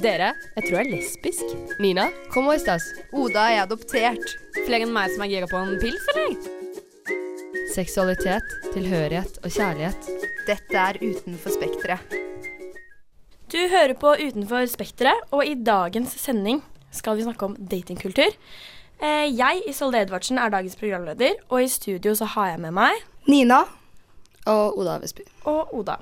Dere, jeg tror jeg er lesbisk. Nina, kom og stas. Oda er adoptert. Flere enn meg som er gira på en pils, eller? Seksualitet, tilhørighet og kjærlighet. Dette er Utenfor spekteret. Du hører på Utenfor Spekteret, og i dagens sending skal vi snakke om datingkultur. Eh, Jeg, Isolde Edvardsen, er dagens programleder, og i studio så har jeg med meg Nina. Og Oda Vestby. og Oda.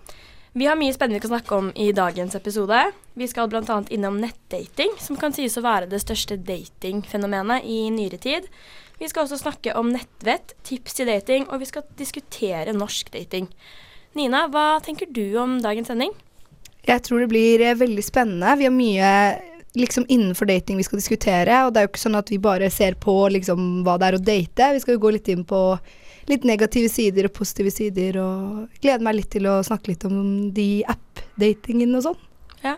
Vi har mye spennende vi kan snakke om i dagens episode. Vi skal bl.a. innom nettdating, som kan sies å være det største datingfenomenet i nyere tid. Vi skal også snakke om nettvett, tips til dating, og vi skal diskutere norsk dating. Nina, hva tenker du om dagens sending? Jeg tror det blir eh, veldig spennende. Vi har mye liksom innenfor dating vi skal diskutere, og det er jo ikke sånn at vi bare ser på liksom hva det er å date. Vi skal jo gå litt inn på litt negative sider og positive sider, og gleder meg litt til å snakke litt om de app-datingen og sånn. Ja.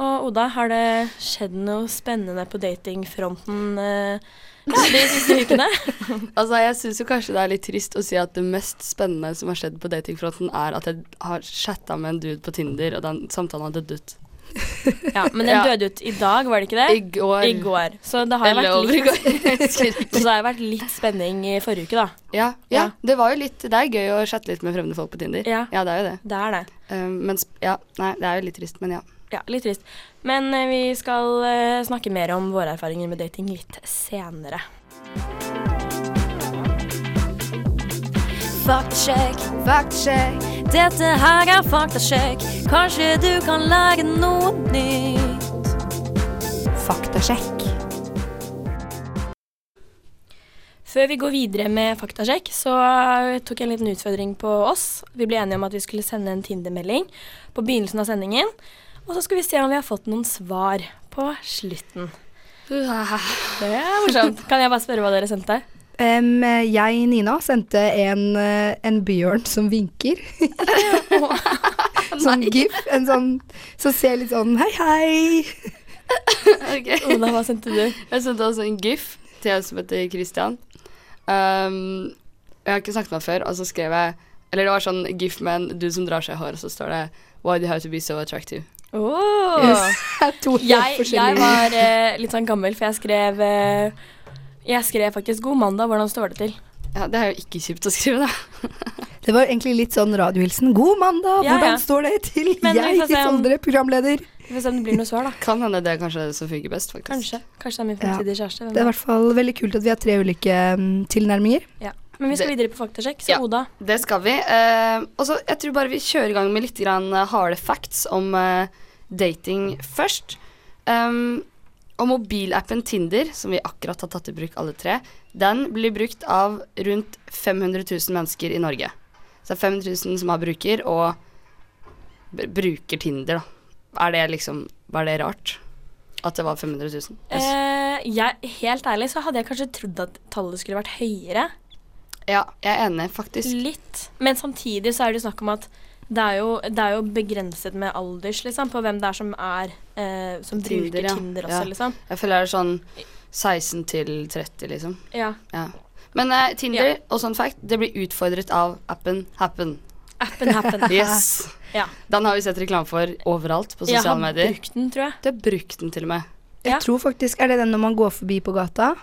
Og Oda, har det skjedd noe spennende på datingfronten eh, de siste ukene? Altså, jeg syns jo kanskje det er litt trist å si at det mest spennende som har skjedd på datingfronten, er at jeg har chatta med en dude på Tinder, og den samtalen har dødd ut. Ja, Men den Ja. døde ut i dag, var det ikke det? I går. I går. Så det har Eller vært litt. Så det har vært litt spenning i forrige uke, da. ja, Ja. ja, det var jo litt Det er gøy å chatte litt med fremmede folk på Tinder. Ja. det er jo det. Det er det. Um, men ja, nei, det er jo litt trist, men ja. Ja, litt trist. Men uh, vi skal uh, snakke mer om våre erfaringer med dating litt senere. Faktasjekk, Faktasjekk. dette her er faktasjekk. Kanskje du kan lage noe nytt. Faktasjekk. Før vi går videre med faktasjekk, så eh, tok jeg en liten utfordring på oss. Vi ble enige om at vi skulle sende en Tinder-melding på begynnelsen av sendingen. Og så skal vi se om vi har fått noen svar på slutten. Det er morsomt. Kan jeg bare spørre hva dere sendte? Em, jeg, Nina, sendte en, eh, en bjørn som vinker. sånn gif. En sånn som ser litt sånn hei, hei. okay. Oda, hva sendte du? Jeg sendte også en gif til en som heter Christian. Um, jeg har ikke snakket med ham før, og så skrev jeg Eller det var sånn gif med en dude som drar seg i hår, og så står det Why do you have to be so attractive? Oh. Yes. to helt Jeg, jeg var uh, litt sånn gammel, for jeg skrev eh, Jeg skrev faktisk 'God mandag'. Hvordan står det til? Ja, det er jo ikke kjipt å skrive, da. Det var egentlig litt sånn radiohilsen. God mandag, Ja, hvordan ja. står det til? Men jeg, om- programleder. Vi får se om det blir noe svar, da. Kan hende det er kanskje det som funker best, faktisk. Kanskje. Kanskje det er min fremtidige kjæreste. hvem Det er i hvert fall veldig kult at vi har tre ulike mm, tilnærminger. Ja. Men vi skal Det- videre på faktasjekk, så Ja. Oda. Det skal vi. Eh, og så jeg tror bare vi kjører i gang med litt grann, harde facts om eh, dating først. Um, og mobilappen Tinder, som vi akkurat har tatt i bruk alle tre, den blir brukt av rundt 500 000 mennesker i Norge. Så det er 500 000 som har bruker, og bruker Tinder, da. Er det liksom Var det rart? At det var 500 000? Eh, jeg, helt ærlig så hadde jeg kanskje trodd at tallet skulle vært høyere. Ja, jeg er enig, faktisk. Litt. Men samtidig så er det snakk om at det er jo, det er jo begrenset med alders, liksom, på hvem det er som er eh, Som Tinder, bruker ja. Tinder også, Ja. liksom. Jeg føler det er sånn 16 til 30, liksom. Ja. Ja. Men eh, Tinder, Ja. og sånn fact, det blir utfordret av appen Happen. Appen Happen. Yes. Ja. Den har vi sett reklame for overalt på Jeg sosiale har medier. brukt den, tror jeg. Du har brukt den til og med. Jeg Ja. tror faktisk, Er det den når man går forbi på gata?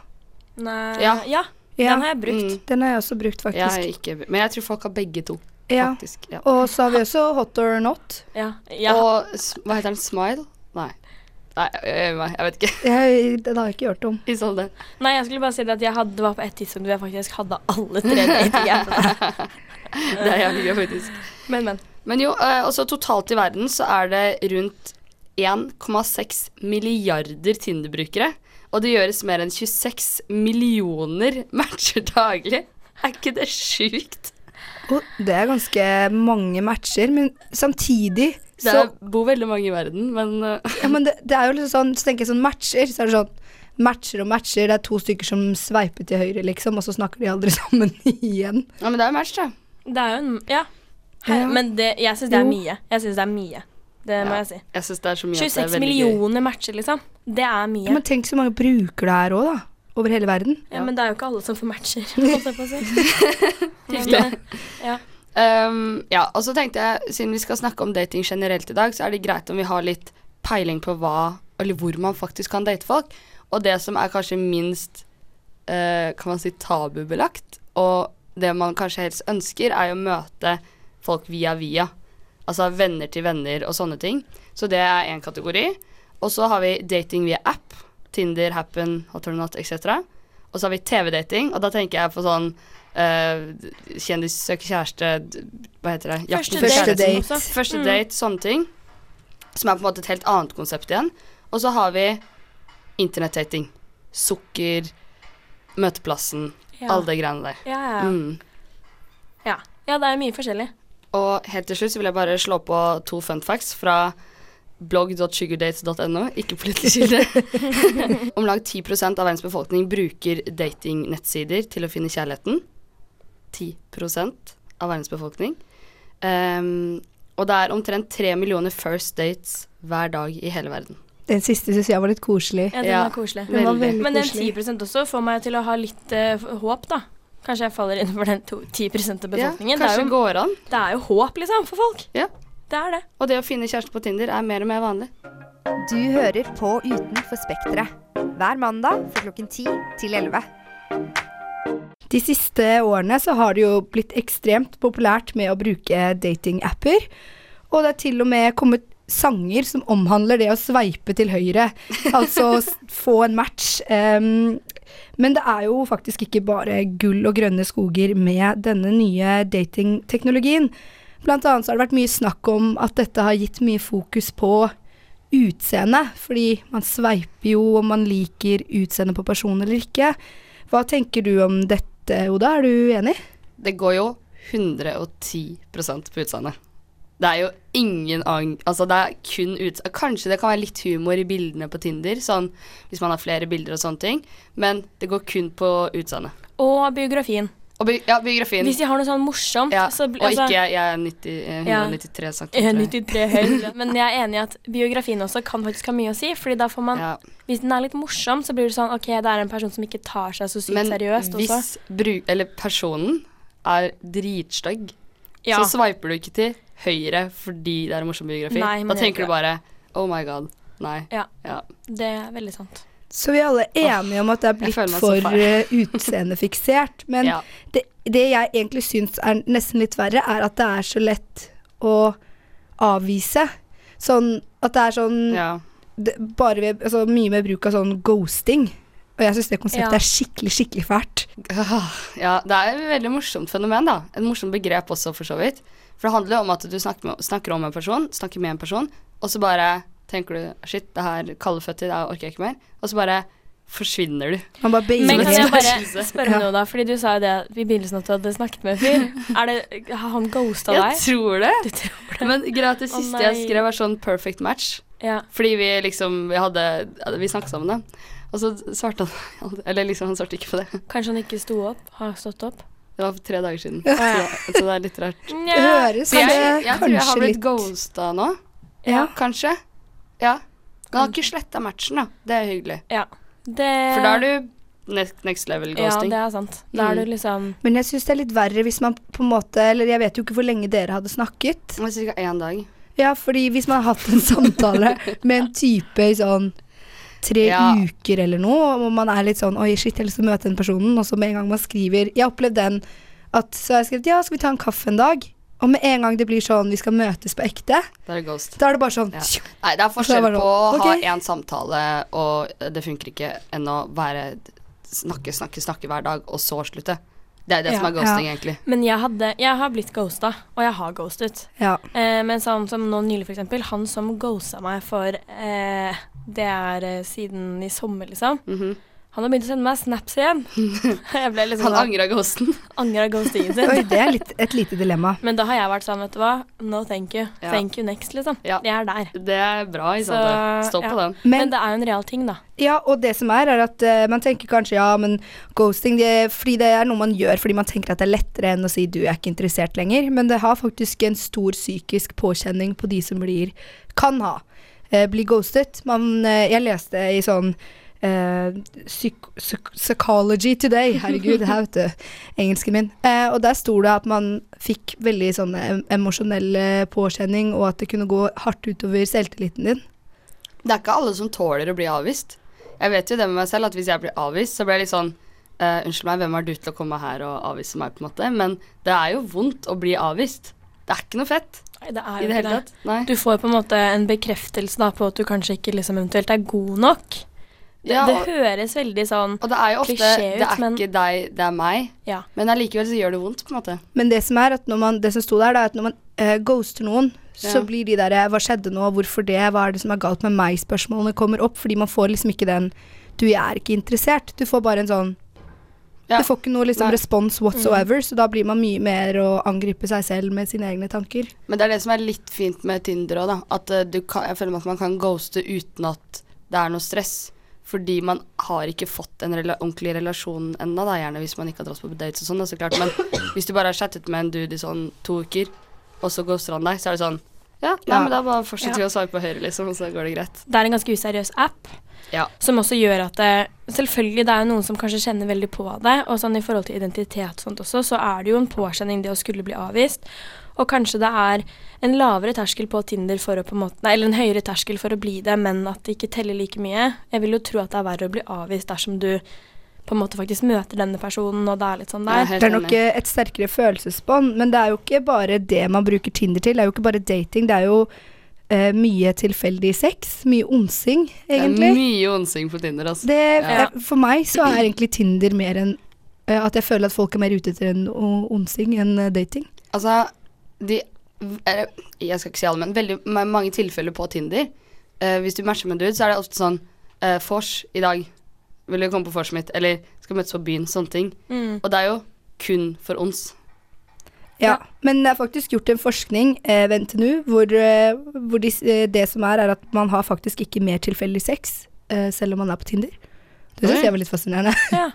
Nei, Ja. ja. Ja, Den har jeg brukt. Mm. den har jeg også brukt, faktisk. Jeg ikke, men jeg tror folk har begge to, Ja. faktisk. Ja. Og så har vi også Hot or Not. Ja. ja. Og hva heter den? Smile? Nei. Nei, jeg, jeg vet ikke. Jeg, den har jeg ikke hørt om. Nei, jeg skulle bare si det at jeg hadde, det var på et tidspunkt hvor jeg faktisk hadde alle tre. Det er jævlig gøy, faktisk. Men, men. Men jo, altså totalt i verden så er det rundt 1,6 milliarder Tinder-brukere. Og det gjøres mer enn 26 millioner matcher daglig. Er ikke det sjukt? Og det er ganske mange matcher, men samtidig Det så Det bor veldig mange i verden, men uh. Ja, men det, det er jo litt sånn, så tenker jeg sånn matcher, så er det sånn Matcher og matcher, det er to stykker som sveiper til høyre, liksom, og så snakker de aldri sammen igjen. Ja, men det er jo match, da. Det er jo en Ja. Her, Ja. Men det, jeg syns det er mye. Jeg synes det er mye. Det må Ja. jeg si. Jeg synes det er så mye at det er 26 veldig gøy. millioner matcher, liksom. Det er mye. Ja, men tenk så mange bruker det her òg, da. Over hele verden. Ja, men det er jo ikke alle som får matcher. holdt jeg på å si. Men, ja. Um, ja, og så tenkte jeg, siden vi skal snakke om dating generelt i dag, så er det greit om vi har litt peiling på hva eller hvor man faktisk kan date folk. Og det som er kanskje minst uh, kan man si tabubelagt, og det man kanskje helst ønsker, er å møte folk via via. Altså venner til venner og sånne ting. Så det er én kategori. Og så har vi dating via app. Tinder, Happen, Hot or Not etc. Og så har vi TV-dating, og da tenker jeg på sånn uh, kjendis søker kjæreste, hva heter det? Jakten på Første date. Første date. Første Mm. date, sånne ting. Som er på en måte et helt annet konsept igjen. Og så har vi internettdating. Sukker, møteplassen, Ja. alle de greiene der. Ja, ja, ja. Mm. ja. ja, det er mye forskjellig. Og helt til slutt så vil jeg bare slå på to fun facts fra blogg.sugardates.no, ikke politisk kilde. Om lag 10% av verdens befolkning bruker datingnettsider til å finne kjærligheten. 10% av verdens befolkning. Um, og det er omtrent tre millioner first dates hver dag i hele verden. Den siste syns jeg var litt koselig. Ja, den Ja. var koselig. Den var Men den 10% også får meg til å ha litt uh, håp, da. Kanskje jeg faller innenfor den to, 10 av Ja, befolkningen. det, kanskje er det jo, går an. det er jo håp, liksom, for folk. Ja. Det er det. Og det å finne kjæreste på Tinder er mer og mer vanlig. Du hører på Utenfor Spekteret. Hver mandag fra klokken 10 til 11. De siste årene så har det jo blitt ekstremt populært med å bruke datingapper. Og det er til og med kommet sanger som omhandler det å sveipe til høyre. Altså få en match. Um, men det er jo faktisk ikke bare gull og grønne skoger med denne nye datingteknologien. Blant annet så har det vært mye snakk om at dette har gitt mye fokus på utseende, fordi man sveiper jo om man liker utseendet på personen eller ikke. Hva tenker du om dette, Oda? Er du enig? Det går jo 110% på utseendet. Det er jo ingen annen Altså, det er kun utseende. Kanskje det kan være litt humor i bildene på Tinder, sånn hvis man har flere bilder og sånne ting, men det går kun på utseendet. Og biografien. Og bi ja, biografien. Hvis de har noe sånn morsomt ja, så, og altså- ikke jeg, jeg er 90, eh, Ja. 193 cm. Jeg er 93 høy. Men jeg er enig i at biografien også kan faktisk ha mye å si. Fordi da får man Ja. Hvis den er litt morsom, så blir det sånn OK, det er en person som ikke tar seg så sykt Men seriøst også. hvis bru eller personen er dritstygg, Ja. så sveiper du ikke til høyre fordi det er en morsom biografi. Nei, da tenker du bare Oh my god. Nei. Ja. Ja. Det er veldig sant. Så vi er alle enige om at det er blitt for uh, eh, utseendefiksert. Men ja. det, det jeg egentlig syns er nesten litt verre, er at det er så lett å avvise. Sånn at det er sånn ja. det, Bare ved, altså, mye med bruk av sånn ghosting. Og jeg syns det konseptet Ja. er skikkelig, skikkelig fælt. Ja, det er et veldig morsomt fenomen, da. Et morsomt begrep også, for så vidt. For det handler om at du snakker, med, snakker om en person, snakker med en person, og så bare tenker du shit, det her kalde føtter, det orker jeg ikke mer. Og så bare forsvinner du. Man bare Men kan jeg bare spørre Ja. noe, da? Fordi du sa jo det i begynnelsen at du hadde snakket med en fyr. Er det, har han ghosta Jeg deg? tror det. Du tror det? Men greit, det siste siste jeg skrev, var sånn perfect match. Ja. Fordi vi liksom Vi hadde Vi snakket sammen, da. Og så svarte han Eller liksom, han svarte ikke på det. Kanskje han ikke sto opp? Har stått opp? Det var for tre dager siden. ja. Så, så det er litt rart. Det høres kanskje, jeg, jeg tror jeg har blitt litt ghosta nå. Ja. Kanskje. Ja. Men han har ikke sletta matchen, da. Det er hyggelig. Ja. Det, For da er du next, next level Ja, det er sant. Da er Mm. du liksom Men jeg syns det er litt verre hvis man på en måte Eller jeg vet jo ikke hvor lenge dere hadde snakket. Ca. én dag. Ja, fordi hvis man har hatt en samtale med en type i sånn tre Ja. uker eller noe, og man er litt sånn Oi, shit, jeg har lyst til å møte den personen, og så med en gang man skriver Jeg har opplevd den at så har jeg skrevet Ja, skal vi ta en kaffe en dag? Og med en gang det blir sånn Vi skal møtes på ekte, Da er det ghost. da er det bare sånn Ja. Nei, det er forskjell på å okay. ha én samtale, og det funker ikke, enn å være snakke, snakke, snakke hver dag, og så slutte. Det er det som er ghosting, egentlig. Men jeg, hadde, jeg har blitt ghosta, og jeg har ghostet. Ja. Eh, men sånn som nå nylig, for eksempel. Han som ghosta meg for eh, Det er eh, siden i sommer, liksom. Mhm. Han har begynt å sende meg snaps igjen. jeg ble liksom Han angra ghosten. angra ghostingen Oi, det er litt, et lite dilemma. Men da har jeg vært sånn, vet du hva. No thank you. Ja. Thank you next, liksom. Ja. Jeg er der. Det er bra, sant? Stå på ja. den. Men, Men det er jo en real ting, da. Ja, og det som er, er at uh, man tenker kanskje ja, men ghosting det, Fordi det er noe man gjør fordi man tenker at det er lettere enn å si du er ikke interessert lenger. Men det har faktisk en stor psykisk påkjenning på de som blir Kan ha. Uh, bli ghostet. Man, uh, jeg leste i sånn eh, psyk psyk Psychology Today, herregud, her vet du, engelsken min. Eh, og der sto det at man fikk veldig sånne em emosjonell eh, påkjenning, og at det kunne gå hardt utover selvtilliten din. Det er ikke alle som tåler å bli avvist. Jeg vet jo det med meg selv, at hvis jeg blir avvist, så blir jeg litt sånn eh, Unnskyld meg, hvem er du til å komme her og avvise meg, på en måte? Men det er jo vondt å bli avvist. Det er ikke noe fett Nei, det er i jo det ikke hele det. tatt. Nei. Du får på en måte en bekreftelse da på at du kanskje ikke liksom eventuelt er god nok. Det, Ja, det og- høres veldig sånn Og det er jo ofte ut, Det er men- ikke deg, det er meg. Ja. Men allikevel så gjør det vondt, på en måte. Men det som er at når man, det som sto der, da, er at når man uh, ghoster noen, så Ja. blir de der eh, Hva skjedde nå? Hvorfor det? Hva er det som er galt med meg? Spørsmålene kommer opp fordi man får liksom ikke den Du, er ikke interessert. Du får bare en sånn Ja. Du får ikke noe liksom respons whatsoever, så da blir man mye mer å angripe seg selv med sine egne tanker. Men det er det som er litt fint med Tinder òg, da. At eh, du kan, jeg føler at man kan ghoste uten at det er noe stress. Fordi man har ikke fått en rela ordentlig relasjon ennå, da, gjerne hvis man ikke har dratt på dates og sånn, så klart. Men hvis du bare har chattet med en dude i sånn to uker, og så ghoster han deg, så er det sånn Ja, nei, Ja. men da bare fortsetter Ja. å svare på høyre, liksom, og så går det greit. Det er en ganske useriøs app. Ja. Som også gjør at det, Selvfølgelig det er jo noen som kanskje kjenner veldig på det. Og sånn i forhold til identitet og sånt også, så er det jo en påkjenning det å skulle bli avvist. Og kanskje det er en lavere terskel på Tinder for å på en måte Nei, eller en høyere terskel for å bli det, men at det ikke teller like mye. Jeg vil jo tro at det er verre å bli avvist dersom du på en måte faktisk møter denne personen, og det er litt sånn er der. Det er nok et sterkere følelsesbånd, men det er jo ikke bare det man bruker Tinder til. Det er jo ikke bare dating, det er jo eh, mye tilfeldig sex. Mye onsing, Det er mye onsing på Tinder, altså. Det, Ja. eh, For meg så er egentlig Tinder mer enn eh, at jeg føler at folk er mer ute etter en onsing enn eh, dating. Altså, de Jeg skal ikke si alle, men veldig mange tilfeller på Tinder. eh, hvis du matcher med en dude, så er det ofte sånn eh, Fors i dag. Vil du komme på vorset mitt? Eller skal møtes på byen? Sånne ting. Mm. Og det er jo kun for ons. Ja, Ja. Men det er faktisk gjort en forskning eh, ved NTNU hvor, eh, hvor de, eh, det som er, er at man har faktisk ikke mer tilfeldig sex eh, selv om man er på Tinder. Det syns jeg var litt fascinerende. Ja.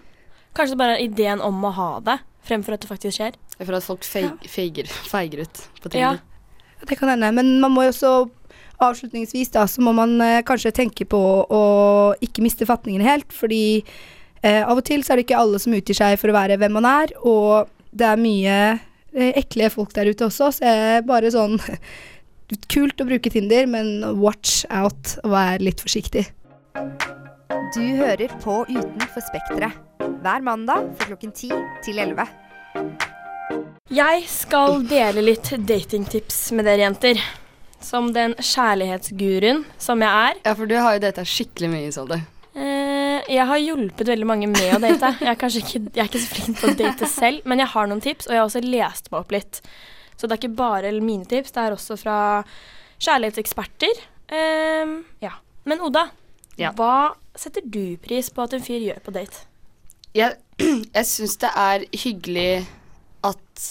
Kanskje det bare er ideen om å ha det, fremfor at det faktisk skjer. For at folk feig, feiger, feiger ut på Ja. Det kan hende. Men man må jo også avslutningsvis da, så må man eh, kanskje tenke på å ikke miste fatningen helt. Fordi eh, av og til så er det ikke alle som utgir seg for å være hvem man er. Og det er mye eh, ekle folk der ute også, så jeg bare sånn Kult å bruke Tinder, men watch out og vær litt forsiktig. Du hører på Utenfor Spekteret. Hver mandag fra klokken 10 til 11. Jeg skal dele litt datingtips med dere jenter. Som den kjærlighetsguruen som jeg er. Ja, for du har jo data skikkelig mye, Isolde. Eh, jeg har hjulpet veldig mange med å date. Jeg er kanskje ikke, jeg er ikke så flink på å date selv, men jeg har noen tips, og jeg har også lest meg opp litt. Så det er ikke bare mine tips, det er også fra kjærlighetseksperter. Eh, ja. Men Oda, Ja. hva setter du pris på at en fyr gjør på date? Jeg, jeg syns det er hyggelig at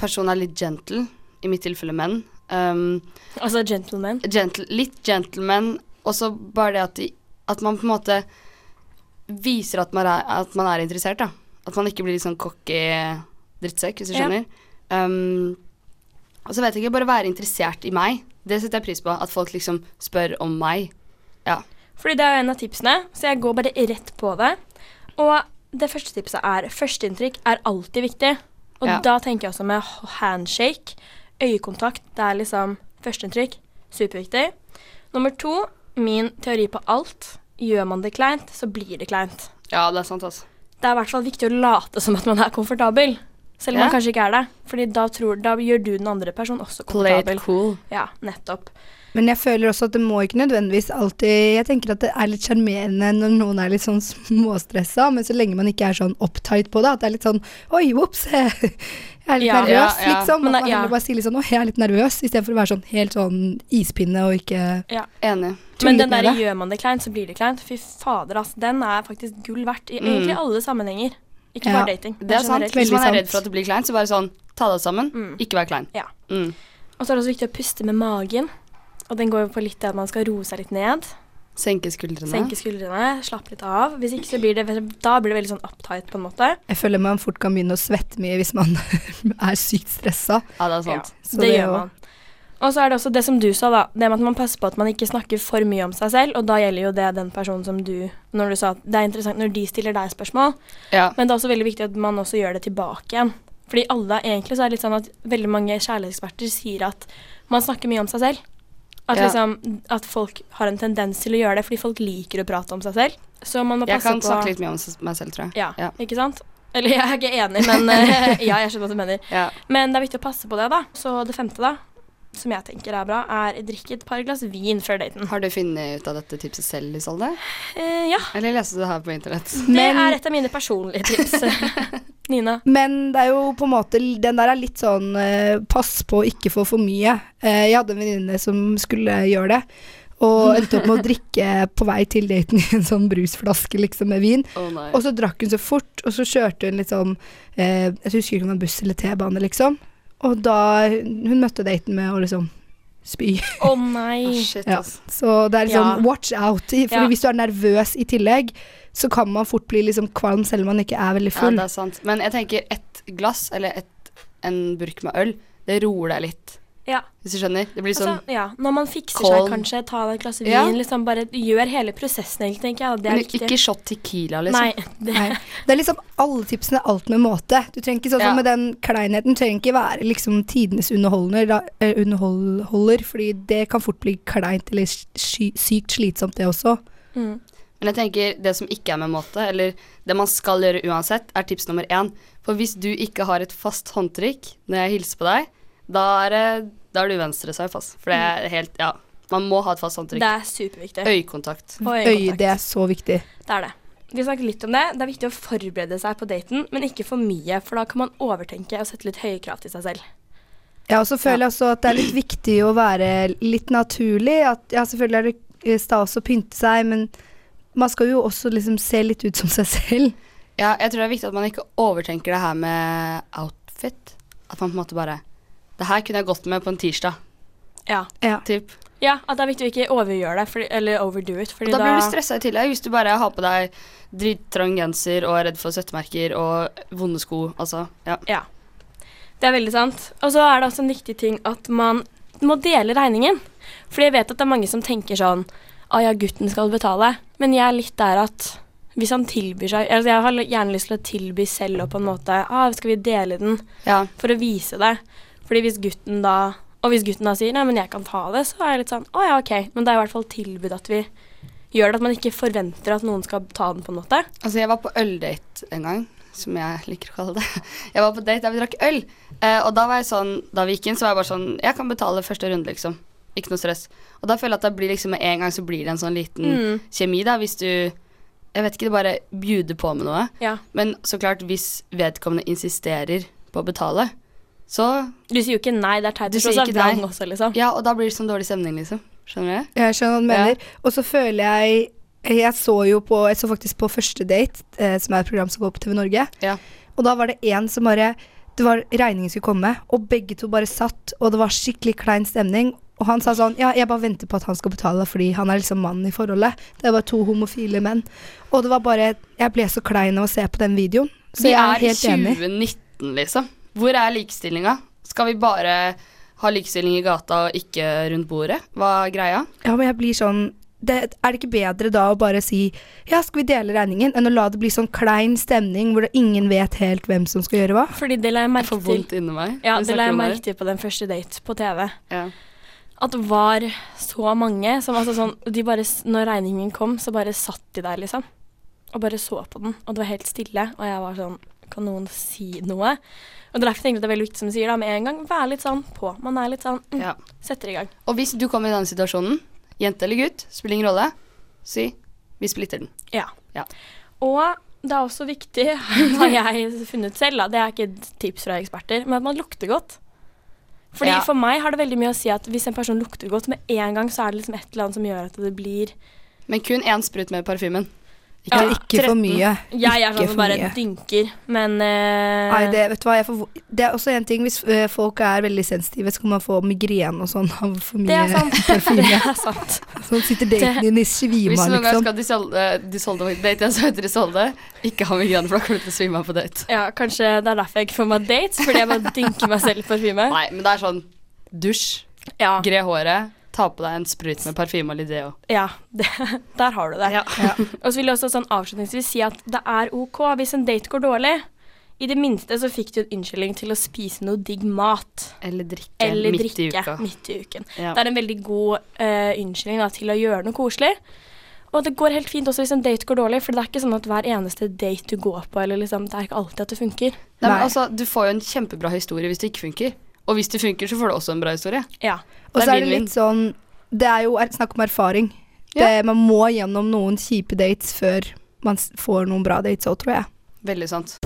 personen er litt gentle, i mitt tilfelle menn. Um, Altså gentleman. gentle, litt gentleman, og så bare det at, de, at man på en måte viser at man, er, at man er interessert, da. At man ikke blir litt sånn cocky drittsekk, hvis du Ja. skjønner. Um, og så vet jeg ikke, bare være interessert i meg. Det setter jeg pris på. At folk liksom spør om meg. Ja. Fordi det er en av tipsene, så jeg går bare rett på det. Og det første tipset er førsteinntrykk er alltid viktig. Og Ja. da tenker jeg også med handshake, øyekontakt, det er liksom førsteinntrykk. Superviktig. Nummer to, min teori på alt. Gjør man det kleint, så blir det kleint. ja, det er sant, altså. Det er i hvert fall viktig å late som at man er komfortabel. Selv om Ja. man kanskje ikke er det. Fordi da, tror, da gjør du den andre personen også komfortabel. cool. Ja, nettopp. Men jeg føler også at det må ikke nødvendigvis alltid Jeg tenker at det er litt sjarmerende når noen er litt sånn småstressa, men så lenge man ikke er sånn uptight på det, at det er litt sånn Oi, ops, jeg er litt Ja. nervøs, Ja, ja. liksom. Men At man ja. heller bare sier litt sånn Å, jeg er litt nervøs, istedenfor å være sånn helt sånn ispinne og ikke Enig. Men den der gjør man det kleint, så blir det kleint. Fy fader, altså. Den er faktisk gull verdt i Mm. egentlig alle sammenhenger. Ikke Ja. bare dating. Det er sant. Hvis man er redd for at det blir kleint, så bare sånn ta deg sammen. Mm. Ikke vær klein. Ja. Mm. Og så er det også viktig å puste med magen. Og den går jo på litt det at man skal roe seg litt ned. Senke skuldrene. Senke skuldrene, slappe litt av. Hvis ikke så blir det, da blir det veldig sånn uptight på en måte. Jeg føler man fort kan begynne å svette mye hvis man er sykt stressa. Ja, det er sant. Så det, gjør man. Og så er det også det som du sa, da. Det med at man passer på at man ikke snakker for mye om seg selv. Og da gjelder jo det den personen som du Når du sa at det er interessant når de stiller deg spørsmål. Ja. Men det er også veldig viktig at man også gjør det tilbake igjen. Fordi alle, egentlig så er det litt sånn at veldig mange kjærlighetseksperter sier at man snakker mye om seg selv. At, Ja. liksom, at folk har en tendens til å gjøre det fordi folk liker å prate om seg selv. Så man må Jeg kan på snakke litt mye om meg selv, tror jeg. Ja, Ja. ikke sant? Eller jeg er ikke enig, men eh, ja, jeg skjønner hva du mener. Ja. Men det er viktig å passe på det, da. Så det femte, da, som jeg tenker er bra, er drikke et par glass vin før daten. Har du funnet ut av dette tipset selv, Isolde? Eh, ja, Eller leste du det her på internett? det Men- er et av mine personlige tips. Nina. Men det er jo på en måte Den der er litt sånn eh, pass på å ikke få for mye. Eh, jeg hadde en venninne som skulle gjøre det. Og endte opp med å drikke på vei til daten i en sånn brusflaske liksom med vin. Oh. Og så drakk hun så fort, og så kjørte hun litt sånn eh, Jeg husker ikke om det var buss eller T-bane, liksom. Og da Hun møtte daten med å liksom spy. Å nei. Å, shit, Ja. Så det er liksom Ja. watch out. For Ja. hvis du er nervøs i tillegg, så kan man fort bli liksom kvalm selv om man ikke er veldig Ja, full. det er sant. Men jeg tenker ett glass, eller et, en burk med øl, det roer deg litt. Ja. Hvis du skjønner? Det blir sånn Altså, ja, når man fikser cold. seg, kanskje, ta en glass vin, Ja. liksom bare gjør hele prosessen, egentlig, tenker jeg. Det er Men viktig. ikke shot tequila, liksom. Nei, det, Nei. Det er liksom alle tipsene alt med måte. Du trenger ikke sånn Ja. som med den kleinheten, trenger ikke være liksom tidenes underholder, da, eh, underholder, fordi det kan fort bli kleint eller sykt slitsomt det også. mm. Men jeg tenker det som ikke er med måte, eller det man skal gjøre uansett, er tips nummer én. For hvis du ikke har et fast håndtrykk når jeg hilser på deg, da er, det- da er du venstresveip, ass. For det er helt Ja. Man må ha et fast håndtrykk. det er superviktig. Øyekontakt. Og øyekontakt. det er så viktig. Det er det. Vi snakket litt om det. Det er viktig å forberede seg på daten, men ikke for mye, for da kan man overtenke og sette litt høye krav til seg selv. Ja, og så føler jeg også at det er litt viktig å være litt naturlig. At ja, selvfølgelig er det stas å pynte seg, men man skal jo også liksom se litt ut som seg selv. Ja, jeg tror det er viktig at man ikke overtenker det her med outfit. At man på en måte bare Det her kunne jeg gått med på en tirsdag, Ja. Ja. typ. ja, at det er viktig å ikke overgjøre det, fordi, eller overdo it, fordi da da blir du stressa i tillegg, hvis du bare har på deg drittrang genser og er redd for svettemerker og vonde sko. Altså, ja. Ja. Det er veldig sant. Og så er det også en viktig ting at man må dele regningen. Fordi jeg vet at det er mange som tenker sånn Å ja, gutten skal betale. Men jeg er litt der at hvis han tilbyr seg altså Jeg har gjerne lyst til å tilby selv og på en måte ah, Skal vi dele den? ja. For å vise det. Fordi hvis gutten da Og hvis gutten da sier nei, men jeg kan ta det, så er jeg litt sånn å ja, ok. Men det er i hvert fall tilbud at vi gjør det. At man ikke forventer at noen skal ta den, på en måte. Altså, jeg var på øldate en gang, som jeg liker å kalle det. Jeg var på date der vi drakk øl, eh, og da var jeg sånn Da vi gikk inn, så var jeg bare sånn Jeg kan betale første runde, liksom. Ikke noe stress. Og da føler jeg at det blir liksom med en gang så blir det en sånn liten Mm. kjemi, da, hvis du Jeg vet ikke, det bare bjuder på med noe. Ja. Men så klart, hvis vedkommende insisterer på å betale, så Du sier jo ikke nei, det er teit Du sier ikke nei. også, liksom. Ja, og da blir det sånn dårlig stemning, liksom. Skjønner du? Jeg skjønner hva du mener. Og så føler jeg Jeg så jo på Jeg så faktisk på Første date, eh, som er et program som går på TV Norge. Ja. Og da var det en som bare Det var regningen skulle komme, og begge to bare satt, og det var skikkelig klein stemning. Og han sa sånn Ja, jeg bare venter på at han skal betale, fordi han er liksom mannen i forholdet. Det var to homofile menn. Og det var bare Jeg ble så klein av å se på den videoen. Så vi jeg er er i helt enig. 2019, liksom. Hvor er likestillinga? Skal vi bare ha likestilling i gata og ikke rundt bordet? Hva er greia? Ja, men jeg blir sånn det, Er det ikke bedre da å bare si ja, skal vi dele regningen, enn å la det bli sånn klein stemning hvor det ingen vet helt hvem som skal gjøre hva? Fordi det la jeg Jeg merke til. meg. Ja, det la jeg merke til på den første date på TV. Ja. At det var så mange som altså sånn de bare, Når regningen kom, så bare satt de der, liksom. Og bare så på den. Og det var helt stille. Og jeg var sånn Kan noen si noe? Og det er derfor jeg det er veldig viktig som du sier, da, med en gang. Vær litt sånn på. Man er litt sånn mm, Ja. Setter i gang. Og hvis du kommer i denne situasjonen, jente eller gutt, spiller ingen rolle, si vi splitter den. Ja. Ja. Og det er også viktig, har jeg funnet selv, da, det er ikke tips fra eksperter, men at man lukter godt. Fordi Ja. For meg har det veldig mye å si at hvis en person lukter godt med en gang, så er det liksom et eller annet som gjør at det blir Men kun én sprut med parfymen. Ja, Ja, ikke for mye. Jeg er sånn som bare mye. dynker, men uh... Nei, det, vet du hva, jeg får, det er også en ting Hvis eh, folk er veldig sensitive, så kan man få migrene og sånn av for mye Det er sant. parfyme. Det er sant. Sånn sitter daten din i svima, liksom. Hvis noen gang liksom. skal Disolde, Disolde date en som heter Disolde, ikke ha migrene, for da kommer du til å svime av på date. Ja, kanskje det er derfor jeg ikke får meg dates, fordi jeg bare dynker meg selv i parfyme. Nei, men det er sånn dusj, Ja, gre håret, ta på deg en sprut med parfyme og litt deo. ja det, der har du det. Ja. Og så vil jeg også sånn avslutningsvis si at det er ok hvis en date går dårlig. I det minste så fikk du en unnskyldning til å spise noe digg mat. Eller drikke Eller midt drikke i uka. midt i uken. Ja. Det er en veldig god uh, unnskyldning da, til å gjøre noe koselig. Og det går helt fint også hvis en date går dårlig, for det er ikke sånn at hver eneste date du går på, eller liksom, det er ikke alltid at det funker. Nei, men altså, du får jo en kjempebra historie hvis det ikke funker. Og hvis det funker, så får du også en bra historie. Ja. Og så er det litt sånn Det er jo snakk om erfaring. Ja. Det, man må gjennom noen kjipe dates før man får noen bra dates òg, tror jeg. Veldig sant.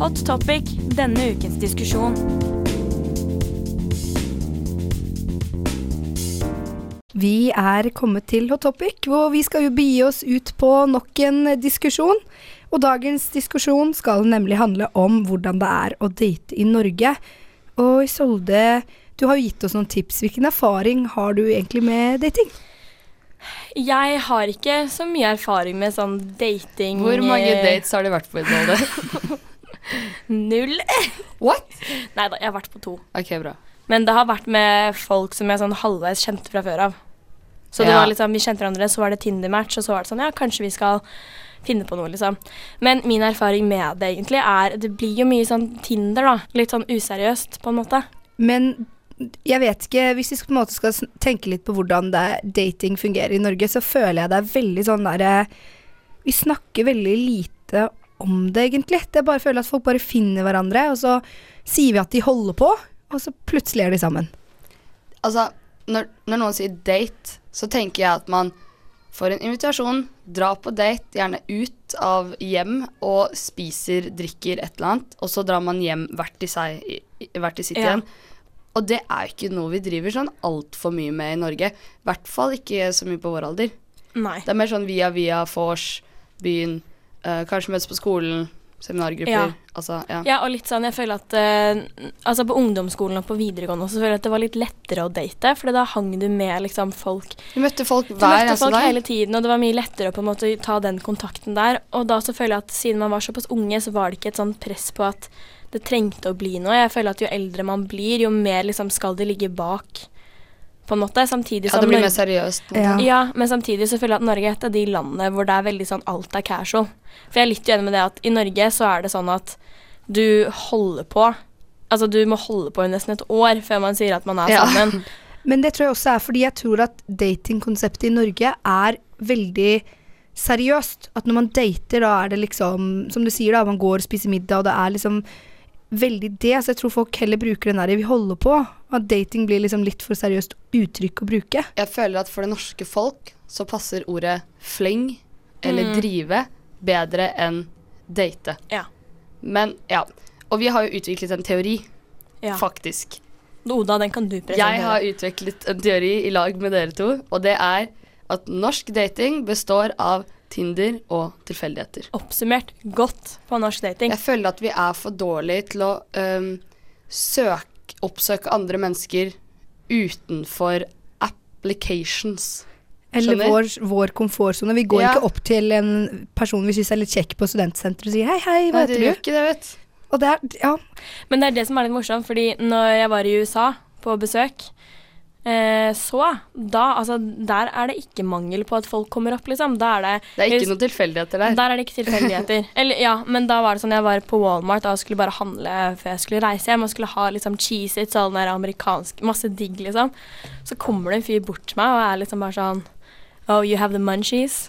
Hot topic, denne ukens diskusjon. Vi er kommet til Hot Topic, hvor vi skal jo begi oss ut på nok en diskusjon. Og dagens diskusjon skal nemlig handle om hvordan det er å date i Norge. Og Isolde, du har jo gitt oss noen tips. Hvilken erfaring har du egentlig med dating? Jeg har ikke så mye erfaring med sånn dating. Hvor mange eh, dates har du vært på i Dolde? Null. What? Nei da, jeg har vært på to. Ok, bra. Men det har vært med folk som jeg sånn halvveis kjente fra før av. Så det Ja. var liksom, vi kjente hverandre, så var det Tinder-match, og så var det sånn, ja, kanskje vi skal finne på noe, liksom. Men min erfaring med det egentlig er, det blir jo mye sånn Tinder da, litt sånn useriøst på en måte. Men jeg vet ikke, hvis vi på en måte skal tenke litt på hvordan det, dating fungerer i Norge, så føler jeg det er veldig sånn derre Vi snakker veldig lite om det, egentlig. Det er bare føler at folk bare finner hverandre, og så sier vi at de holder på, og så plutselig er de sammen. Altså, når, når noen sier date, så tenker jeg at man får en invitasjon, drar på date, gjerne ut av hjem og spiser, drikker et eller annet, og så drar man hjem hvert i seg, hvert i sitt Ja. igjen. Og det er jo ikke noe vi driver sånn altfor mye med i Norge. I hvert fall ikke så mye på vår alder. Nei. Det er mer sånn via via vors, byen, øh, kanskje møtes på skolen, seminargrupper. Ja. Altså, ja. Ja, og litt sånn, jeg føler at uh, Altså på ungdomsskolen og på videregående så føler jeg at det var litt lettere å date, for da hang du med liksom folk Du møtte folk Du hver møtte eneste folk dag. hele tiden, og det var mye lettere å på en måte ta den kontakten der. Og da så føler jeg at siden man var såpass unge, så var det ikke et sånt press på at det trengte å bli noe. Jeg føler at jo eldre man blir, jo mer liksom skal det ligge bak, på en måte. Samtidig Ja, det blir mer seriøst. Ja. ja, men samtidig så føler jeg at Norge er et av de landene hvor det er veldig sånn alt er casual. For jeg er litt uenig med det at i Norge så er det sånn at du holder på Altså du må holde på i nesten et år før man sier at man er Ja. sammen. Men det tror jeg også er fordi jeg tror at datingkonseptet i Norge er veldig seriøst. At når man dater, da er det liksom Som du sier, da, man går og spiser middag, og det er liksom veldig det. Så jeg tror folk heller bruker den der vi holder på. At dating blir liksom litt for seriøst uttrykk å bruke. Jeg føler at for det norske folk så passer ordet fling eller Mm. drive bedre enn date. Ja. Men ja. Og vi har jo utviklet en teori, Ja. faktisk. Oda, den kan du presentere. Jeg har utviklet en teori i lag med dere to, og det er at norsk dating består av Tinder og tilfeldigheter. Oppsummert godt på norsk dating. Jeg føler at vi er for dårlige til å um, søke, oppsøke andre mennesker utenfor applications. Eller vår, vår komfortsone. Vi går Ja. ikke opp til en person vi syns er litt kjekk på studentsenteret og sier hei, hei, hva Nei, heter gjør du? ikke det, vet. Og det er Ja. Men det er det som er litt morsomt, fordi når jeg var i USA på besøk, så da Altså, der er det ikke mangel på at folk kommer opp, liksom. Da er det Det er ikke noen tilfeldigheter der. Der er det ikke tilfeldigheter. Eller ja, men da var det sånn jeg var på Walmart og skulle bare handle før jeg skulle reise hjem og skulle ha liksom cheese-its og all den amerikansk Masse digg, liksom. Så kommer det en fyr bort til meg og er liksom bare sånn Oh, you have the munchies?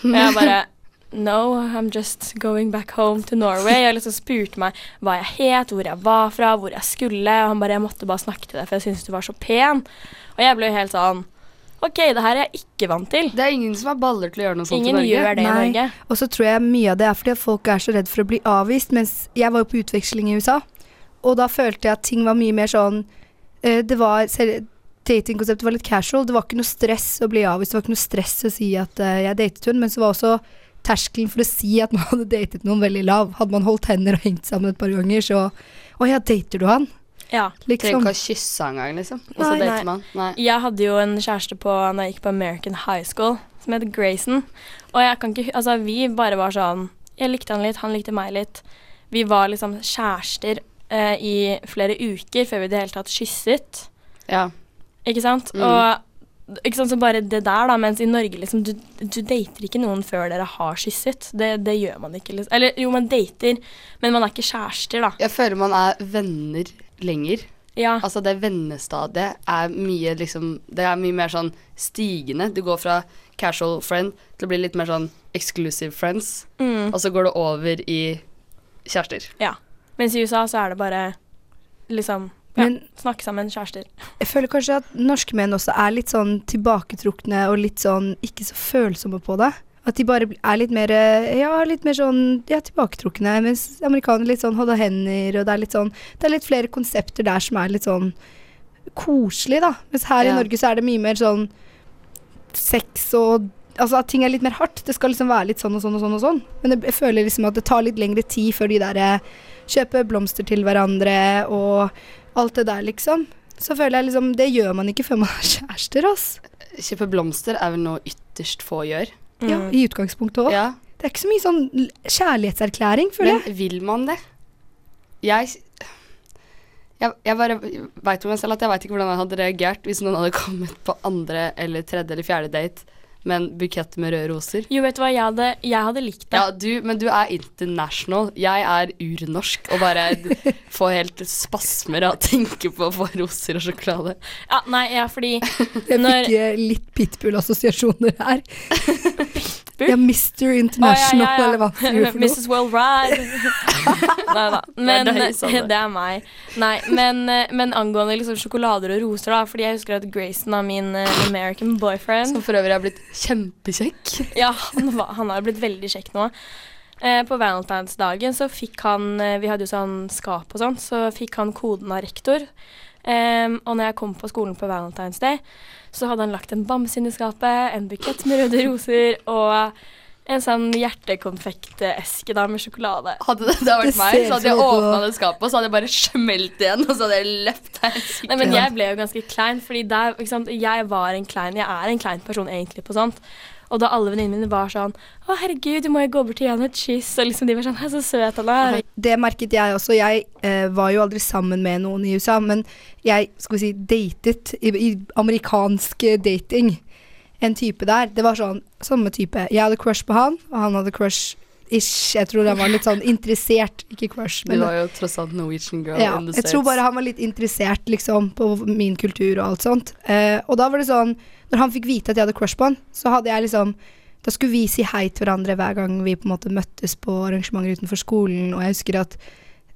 Og jeg bare No, I'm just going back home to Norway. Og liksom spurte meg hva jeg het, hvor jeg var fra, hvor jeg skulle. Og han bare Jeg måtte bare snakke til deg, for jeg syntes du var så pen. Og jeg ble jo helt sånn OK, det her er jeg ikke vant til. Det er ingen som har baller til å gjøre noe sånt Ingen i Norge. gjør det i Norge. Og så tror jeg mye av det er fordi at folk er så redd for å bli avvist. Mens jeg var jo på utveksling i USA, og da følte jeg at ting var mye mer sånn eh, Det var Datingkonseptet var litt casual. Det var ikke noe stress å bli avvist. Det var ikke noe stress å si at eh, jeg datet hun, men så var også terskelen for å si at man hadde datet noen veldig lav. Hadde man holdt hender og hengt sammen et par ganger, så Å ja, dater du han? Ja. Trenger Liksom. ikke å kysse engang, liksom. Og så dater nei. man. Nei. Jeg hadde jo en kjæreste på når jeg gikk på American High School, som het Grayson. Og jeg kan ikke Altså, vi bare var sånn Jeg likte han litt, han likte meg litt. Vi var liksom kjærester eh, i flere uker før vi i det hele tatt kysset. Ja. Ikke sant? Mm. Og ikke sant, så bare det der, da. Mens i Norge, liksom, du, du dater ikke noen før dere har kysset. Det, det gjør man ikke, liksom. Eller jo, man dater, men man er ikke kjærester, da. Jeg føler man er venner lenger. Ja. Altså det vennestadiet er mye liksom Det er mye mer sånn stigende. Du går fra casual friend til å bli litt mer sånn exclusive friends. Mm, Og så går det over i kjærester. ja. Mens i USA så er det bare liksom ja, Men snakke sammen, kjærester. jeg føler kanskje at norske menn også er litt sånn tilbaketrukne og litt sånn ikke så følsomme på det. At de bare er litt mer eh, Ja, litt mer sånn ja, tilbaketrukne. Mens amerikanere litt sånn holde hender, og det er litt sånn Det er litt flere konsepter der som er litt sånn koselig, da. Mens her Ja. i Norge så er det mye mer sånn sex og Altså at ting er litt mer hardt. Det skal liksom være litt sånn og sånn og sånn og sånn. Men jeg, jeg føler liksom at det tar litt lengre tid før de der eh, kjøper blomster til hverandre og alt det der, liksom. Så føler jeg liksom Det gjør man ikke før man er kjærester, ass. Kjøpe blomster er vel noe ytterst få gjør. Ja, I utgangspunktet òg. Ja, Det er ikke så mye sånn kjærlighetserklæring, føler jeg. Men vil man det? Jeg Jeg, jeg bare veit om meg selv at jeg veit ikke hvordan jeg hadde reagert hvis noen hadde kommet på andre eller tredje eller fjerde date med en bukett med røde roser. Jo, vet du hva, jeg hadde, jeg hadde likt det. Ja, du, men du er international. Jeg er urnorsk og bare får helt spasmer av å tenke på å få roser og sjokolade. Ja, nei, ja, fordi Jeg når- fikk eh, litt pitbull-assosiasjoner her. Pitbull? Ja, Mr. International, Å, ja, ja, ja. eller hva det er for noe. Mrs. Worldwide. Nei da. Men Det er deg, det er meg. Nei, men, eh, men angående liksom sjokolader og roser, da, fordi jeg husker at Grayson er min uh, American boyfriend. Som for øvrig er blitt kjempekjekk. Ja, han, var, han har blitt veldig kjekk nå. Eh, på valentinsdagen så fikk han eh, Vi hadde jo sånn skap og sånn, så fikk han koden av rektor. Em, og når jeg kom på skolen på Valentine's Day, så hadde han lagt en bamse inn i skapet, en bukett med røde roser og en sånn hjertekonfekteske da med sjokolade. Hadde det, det vært Det meg, så hadde jeg åpna det skapet, og så hadde jeg bare smelt igjen, og så hadde jeg løpt her. Nei, men jeg ble jo ganske klein, fordi der, jeg var en klein Jeg er en klein person egentlig på sånt. Og da alle venninnene mine var sånn Å, herregud, du må jo gå bort til Jan og kyss. Og liksom de var sånn Hei, så søt han er. Det merket jeg også. Jeg eh, var jo aldri sammen med noen i USA, men jeg skal vi si, datet i, i amerikansk eh, dating. En type der. Det var sånn samme type. Jeg hadde crush på han, og han hadde crush ish. Jeg tror han var litt sånn interessert, ikke crush. Du var jo tross alt Norwegian girl ja, in the jeg tror bare han var litt interessert liksom på min kultur og alt sånt. Eh, og da var det sånn Når han fikk vite at jeg hadde crush på han, så hadde jeg liksom Da skulle vi si hei til hverandre hver gang vi på en måte møttes på arrangementer utenfor skolen, og jeg husker at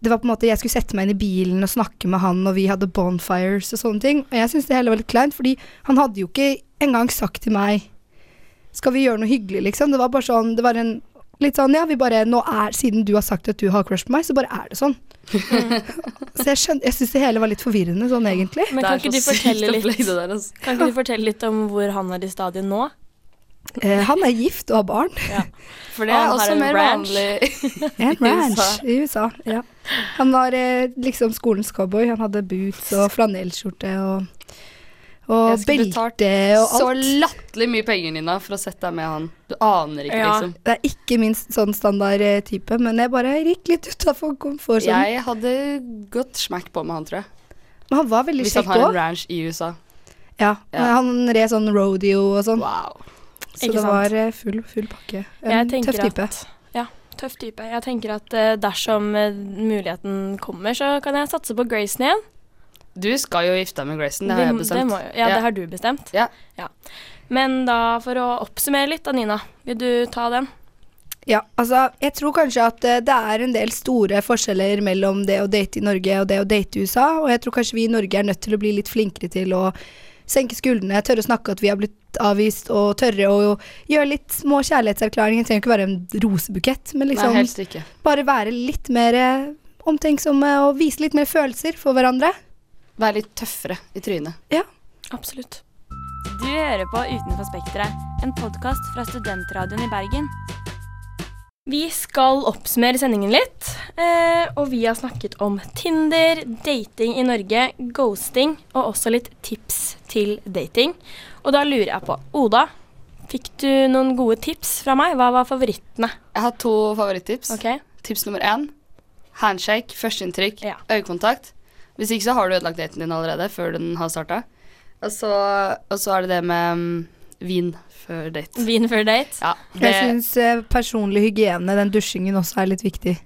det var på en måte, Jeg skulle sette meg inn i bilen og snakke med han, og vi hadde bonfires og sånne ting. Og jeg syntes det hele var litt kleint, fordi han hadde jo ikke engang sagt til meg Skal vi gjøre noe hyggelig, liksom? Det var bare sånn Det var en litt sånn Ja, vi bare Nå er Siden du har sagt at du har crush på meg, så bare er det sånn. så jeg skjønner, Jeg syns det hele var litt forvirrende sånn, egentlig. Men kan ikke, du så fortelle litt, der, altså. kan ikke du fortelle litt om hvor han er i stadiet nå? Eh, han er gift og har barn. Ja. For det er også en mer ranch. vanlig. En ranch i USA. Ja. Han var eh, liksom skolens cowboy. Han hadde boots og flanellskjorte og, og belte og Så alt. latterlig mye penger, Nina, for å sette deg med han. Du aner ikke, Ja. liksom. Det er ikke min sånn standard eh, type, men jeg bare gikk litt utafor komfortsonen. Jeg hadde gått smack på med han, tror jeg. Men han var veldig Hvis han kjekk har en ranch i USA. Ja, Ja. han red sånn rodeo og sånn. Wow. Så Ikke det sant? var eh, full, full pakke. En tøff type. At, ja, tøff type. Jeg tenker at eh, dersom muligheten kommer, så kan jeg satse på Grayson igjen. Du skal jo gifte deg med Grayson, det har jeg Det bestemt. må, ja, Ja. det har du bestemt. Ja. Men da, for å oppsummere litt da, Nina. Vil du ta den? Ja, altså, jeg tror kanskje at eh, det er en del store forskjeller mellom det å date i Norge og det å date i USA, og jeg tror kanskje vi i Norge er nødt til å bli litt flinkere til å senke skuldrene, tørre å snakke at vi har blitt avvist, og tørre å gjøre litt små kjærlighetserklæringer. Det trenger ikke være en rosebukett, men liksom Nei, helst ikke. bare være litt mer eh, omtenksomme og vise litt mer følelser for hverandre. Vær litt tøffere i trynet. Ja, Absolutt. Du hører på Utenfor Spekteret, en podkast fra Studentradioen i Bergen. Vi skal oppsummere sendingen litt, eh, og vi har snakket om Tinder, dating i Norge, ghosting og også litt tips til dating. Og da lurer jeg på, Oda, fikk du noen gode tips fra meg? Hva var favorittene? Jeg har to favorittips. Okay. Tips nummer én handshake, førsteinntrykk, Ja. øyekontakt. Hvis ikke så har du ødelagt daten din allerede før den har starta. Og så, og så er det det med um, vin før date. Vin før date. Ja, Jeg det, syns eh, personlig hygiene, den dusjingen, også er litt viktig.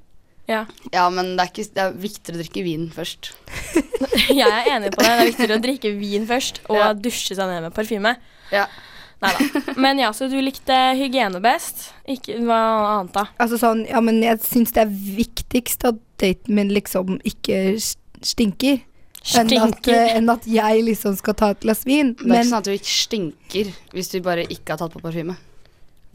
Ja. ja men det er, ikke, det er viktigere å drikke vin først. Jeg er enig på det. Det er viktigere å drikke vin først og Ja. dusje seg ned med parfyme. Ja. Nei da. Men ja, så du likte hygiene best. Ikke hva annet, da? Altså sånn, ja, men jeg syns det er viktigst at daten min liksom ikke stinker. Enn at, eh, enn at jeg liksom skal ta et glass vin. Det er Men ikke sånn at du ikke stinker hvis du bare ikke har tatt på parfyme.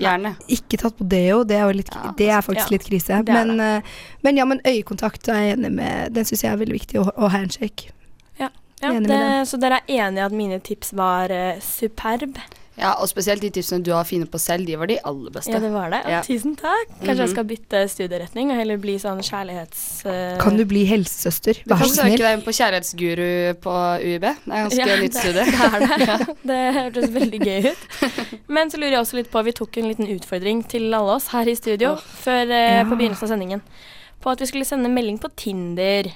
Gjerne. ikke tatt på deo, det er jo litt, Ja, det er faktisk ja, litt krise. Men, eh, men ja, men øyekontakt er jeg enig med. Den syns jeg er veldig viktig. Og, og handshake. Ja, ja det, så dere er enige i at mine tips var uh, superb? Ja, og spesielt de tipsene du har funnet på selv, de var de aller beste. Ja, det var det. Ja. Tusen takk. Kanskje jeg Mhm. skal bytte studieretning og heller bli sånn kjærlighets... Uh... Kan du bli helsesøster? Vær Du Vær kan søke deg inn på Kjærlighetsguru på UiB. Det er ganske Ja, nytt studie. Det er det. Det hørtes veldig gøy ut. Men så lurer jeg også litt på Vi tok en liten utfordring til alle oss her i studio før uh, Ja. på begynnelsen av sendingen. På at vi skulle sende melding på Tinder.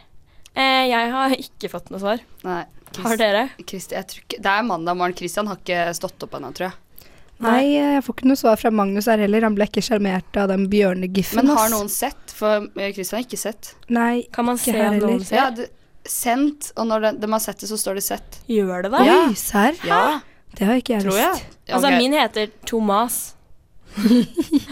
Eh, jeg har ikke fått noe svar. Nei, Har dere? Christi, jeg ikke, det er mandag morgen. Christian har ikke stått opp ennå, tror jeg. Nei, jeg får ikke noe svar fra Magnus her heller. Han ble ikke sjarmert av den bjørnegiffen. Men har noen sett? For eh, Christian har ikke sett. Nei, Kan man se Ikke her om noen heller. ser? Ja, det, sendt, og når de, de har sett det, så står det sett. Gjør det det? oi, Ja. serr? Ja, Det har ikke jeg tror jeg. visst. Altså, Ok, min heter Thomas.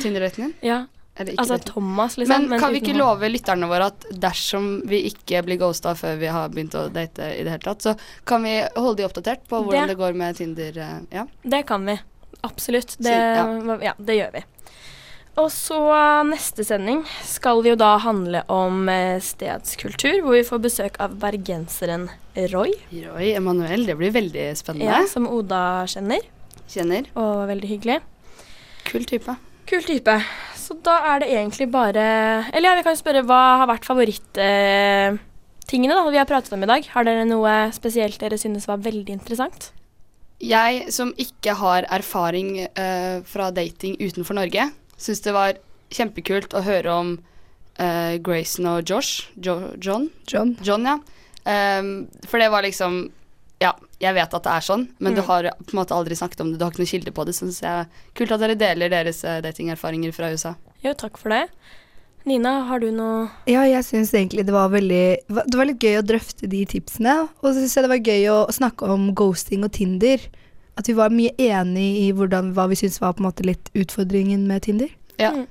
Tinder-daten din? Ja, altså. Thomas, liksom. Men kan vi ikke love lytterne våre at dersom vi ikke blir ghosta før vi har begynt å date i det hele tatt, så kan vi holde de oppdatert på hvordan Det- det, går med Tinder? eh, Ja. Det kan vi. Absolutt. Det, Så, ja. det gjør vi. Og så neste sending skal vi jo da handle om eh, stedskultur, hvor vi får besøk av bergenseren Roy, Roy Emanuel, det blir veldig spennende. ja, som Oda kjenner, Kjenner. og veldig hyggelig. Kul type. Kul type. Så da er det egentlig bare Eller ja, vi kan jo spørre hva har vært favoritttingene da vi har pratet om i dag? Har dere noe spesielt dere synes var veldig interessant? Jeg som ikke har erfaring eh, fra dating utenfor Norge, syns det var kjempekult å høre om eh, Grayson og Josh. Jo, John? John. John, ja. Um, for det var liksom Ja, jeg vet at det er sånn, men du Mm. har på en måte aldri snakket om det. Du har ikke noe kilde på det. Så synes jeg er kult at dere deler deres eh, datingerfaringer fra USA. Jo, takk for det. Nina, har du noe Ja, jeg syns egentlig det var veldig Det var litt gøy å drøfte de tipsene. Og så syns jeg det var gøy å snakke om ghosting og Tinder. At vi var mye enig i hvordan, hva vi syntes var på en måte litt utfordringen med Tinder. Ja. Mm.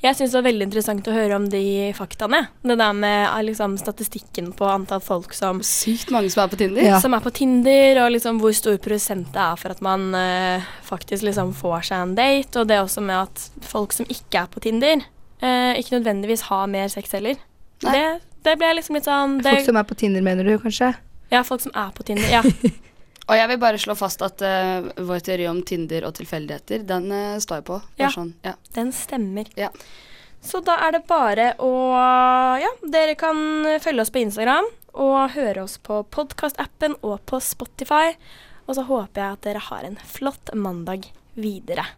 Jeg syns det var veldig interessant å høre om de faktaene. Det der med eh, liksom, statistikken på antall folk som, Sykt mange som er på Tinder. Ja. som er på Tinder, og liksom hvor stor prosent det er for at man uh, faktisk liksom får seg en date. Og det også med at folk som ikke er på Tinder, uh, ikke nødvendigvis har mer sex heller. Det, det ble liksom litt sånn det, Folk som er på Tinder, mener du kanskje? Ja, folk som er på Tinder. Ja. Og jeg vil bare slå fast at uh, vår teori om Tinder og tilfeldigheter, den uh, står jeg på. Ja. Sånn, ja. Den stemmer. Ja. Så da er det bare å Ja, dere kan følge oss på Instagram og høre oss på podkastappen og på Spotify. Og så håper jeg at dere har en flott mandag videre.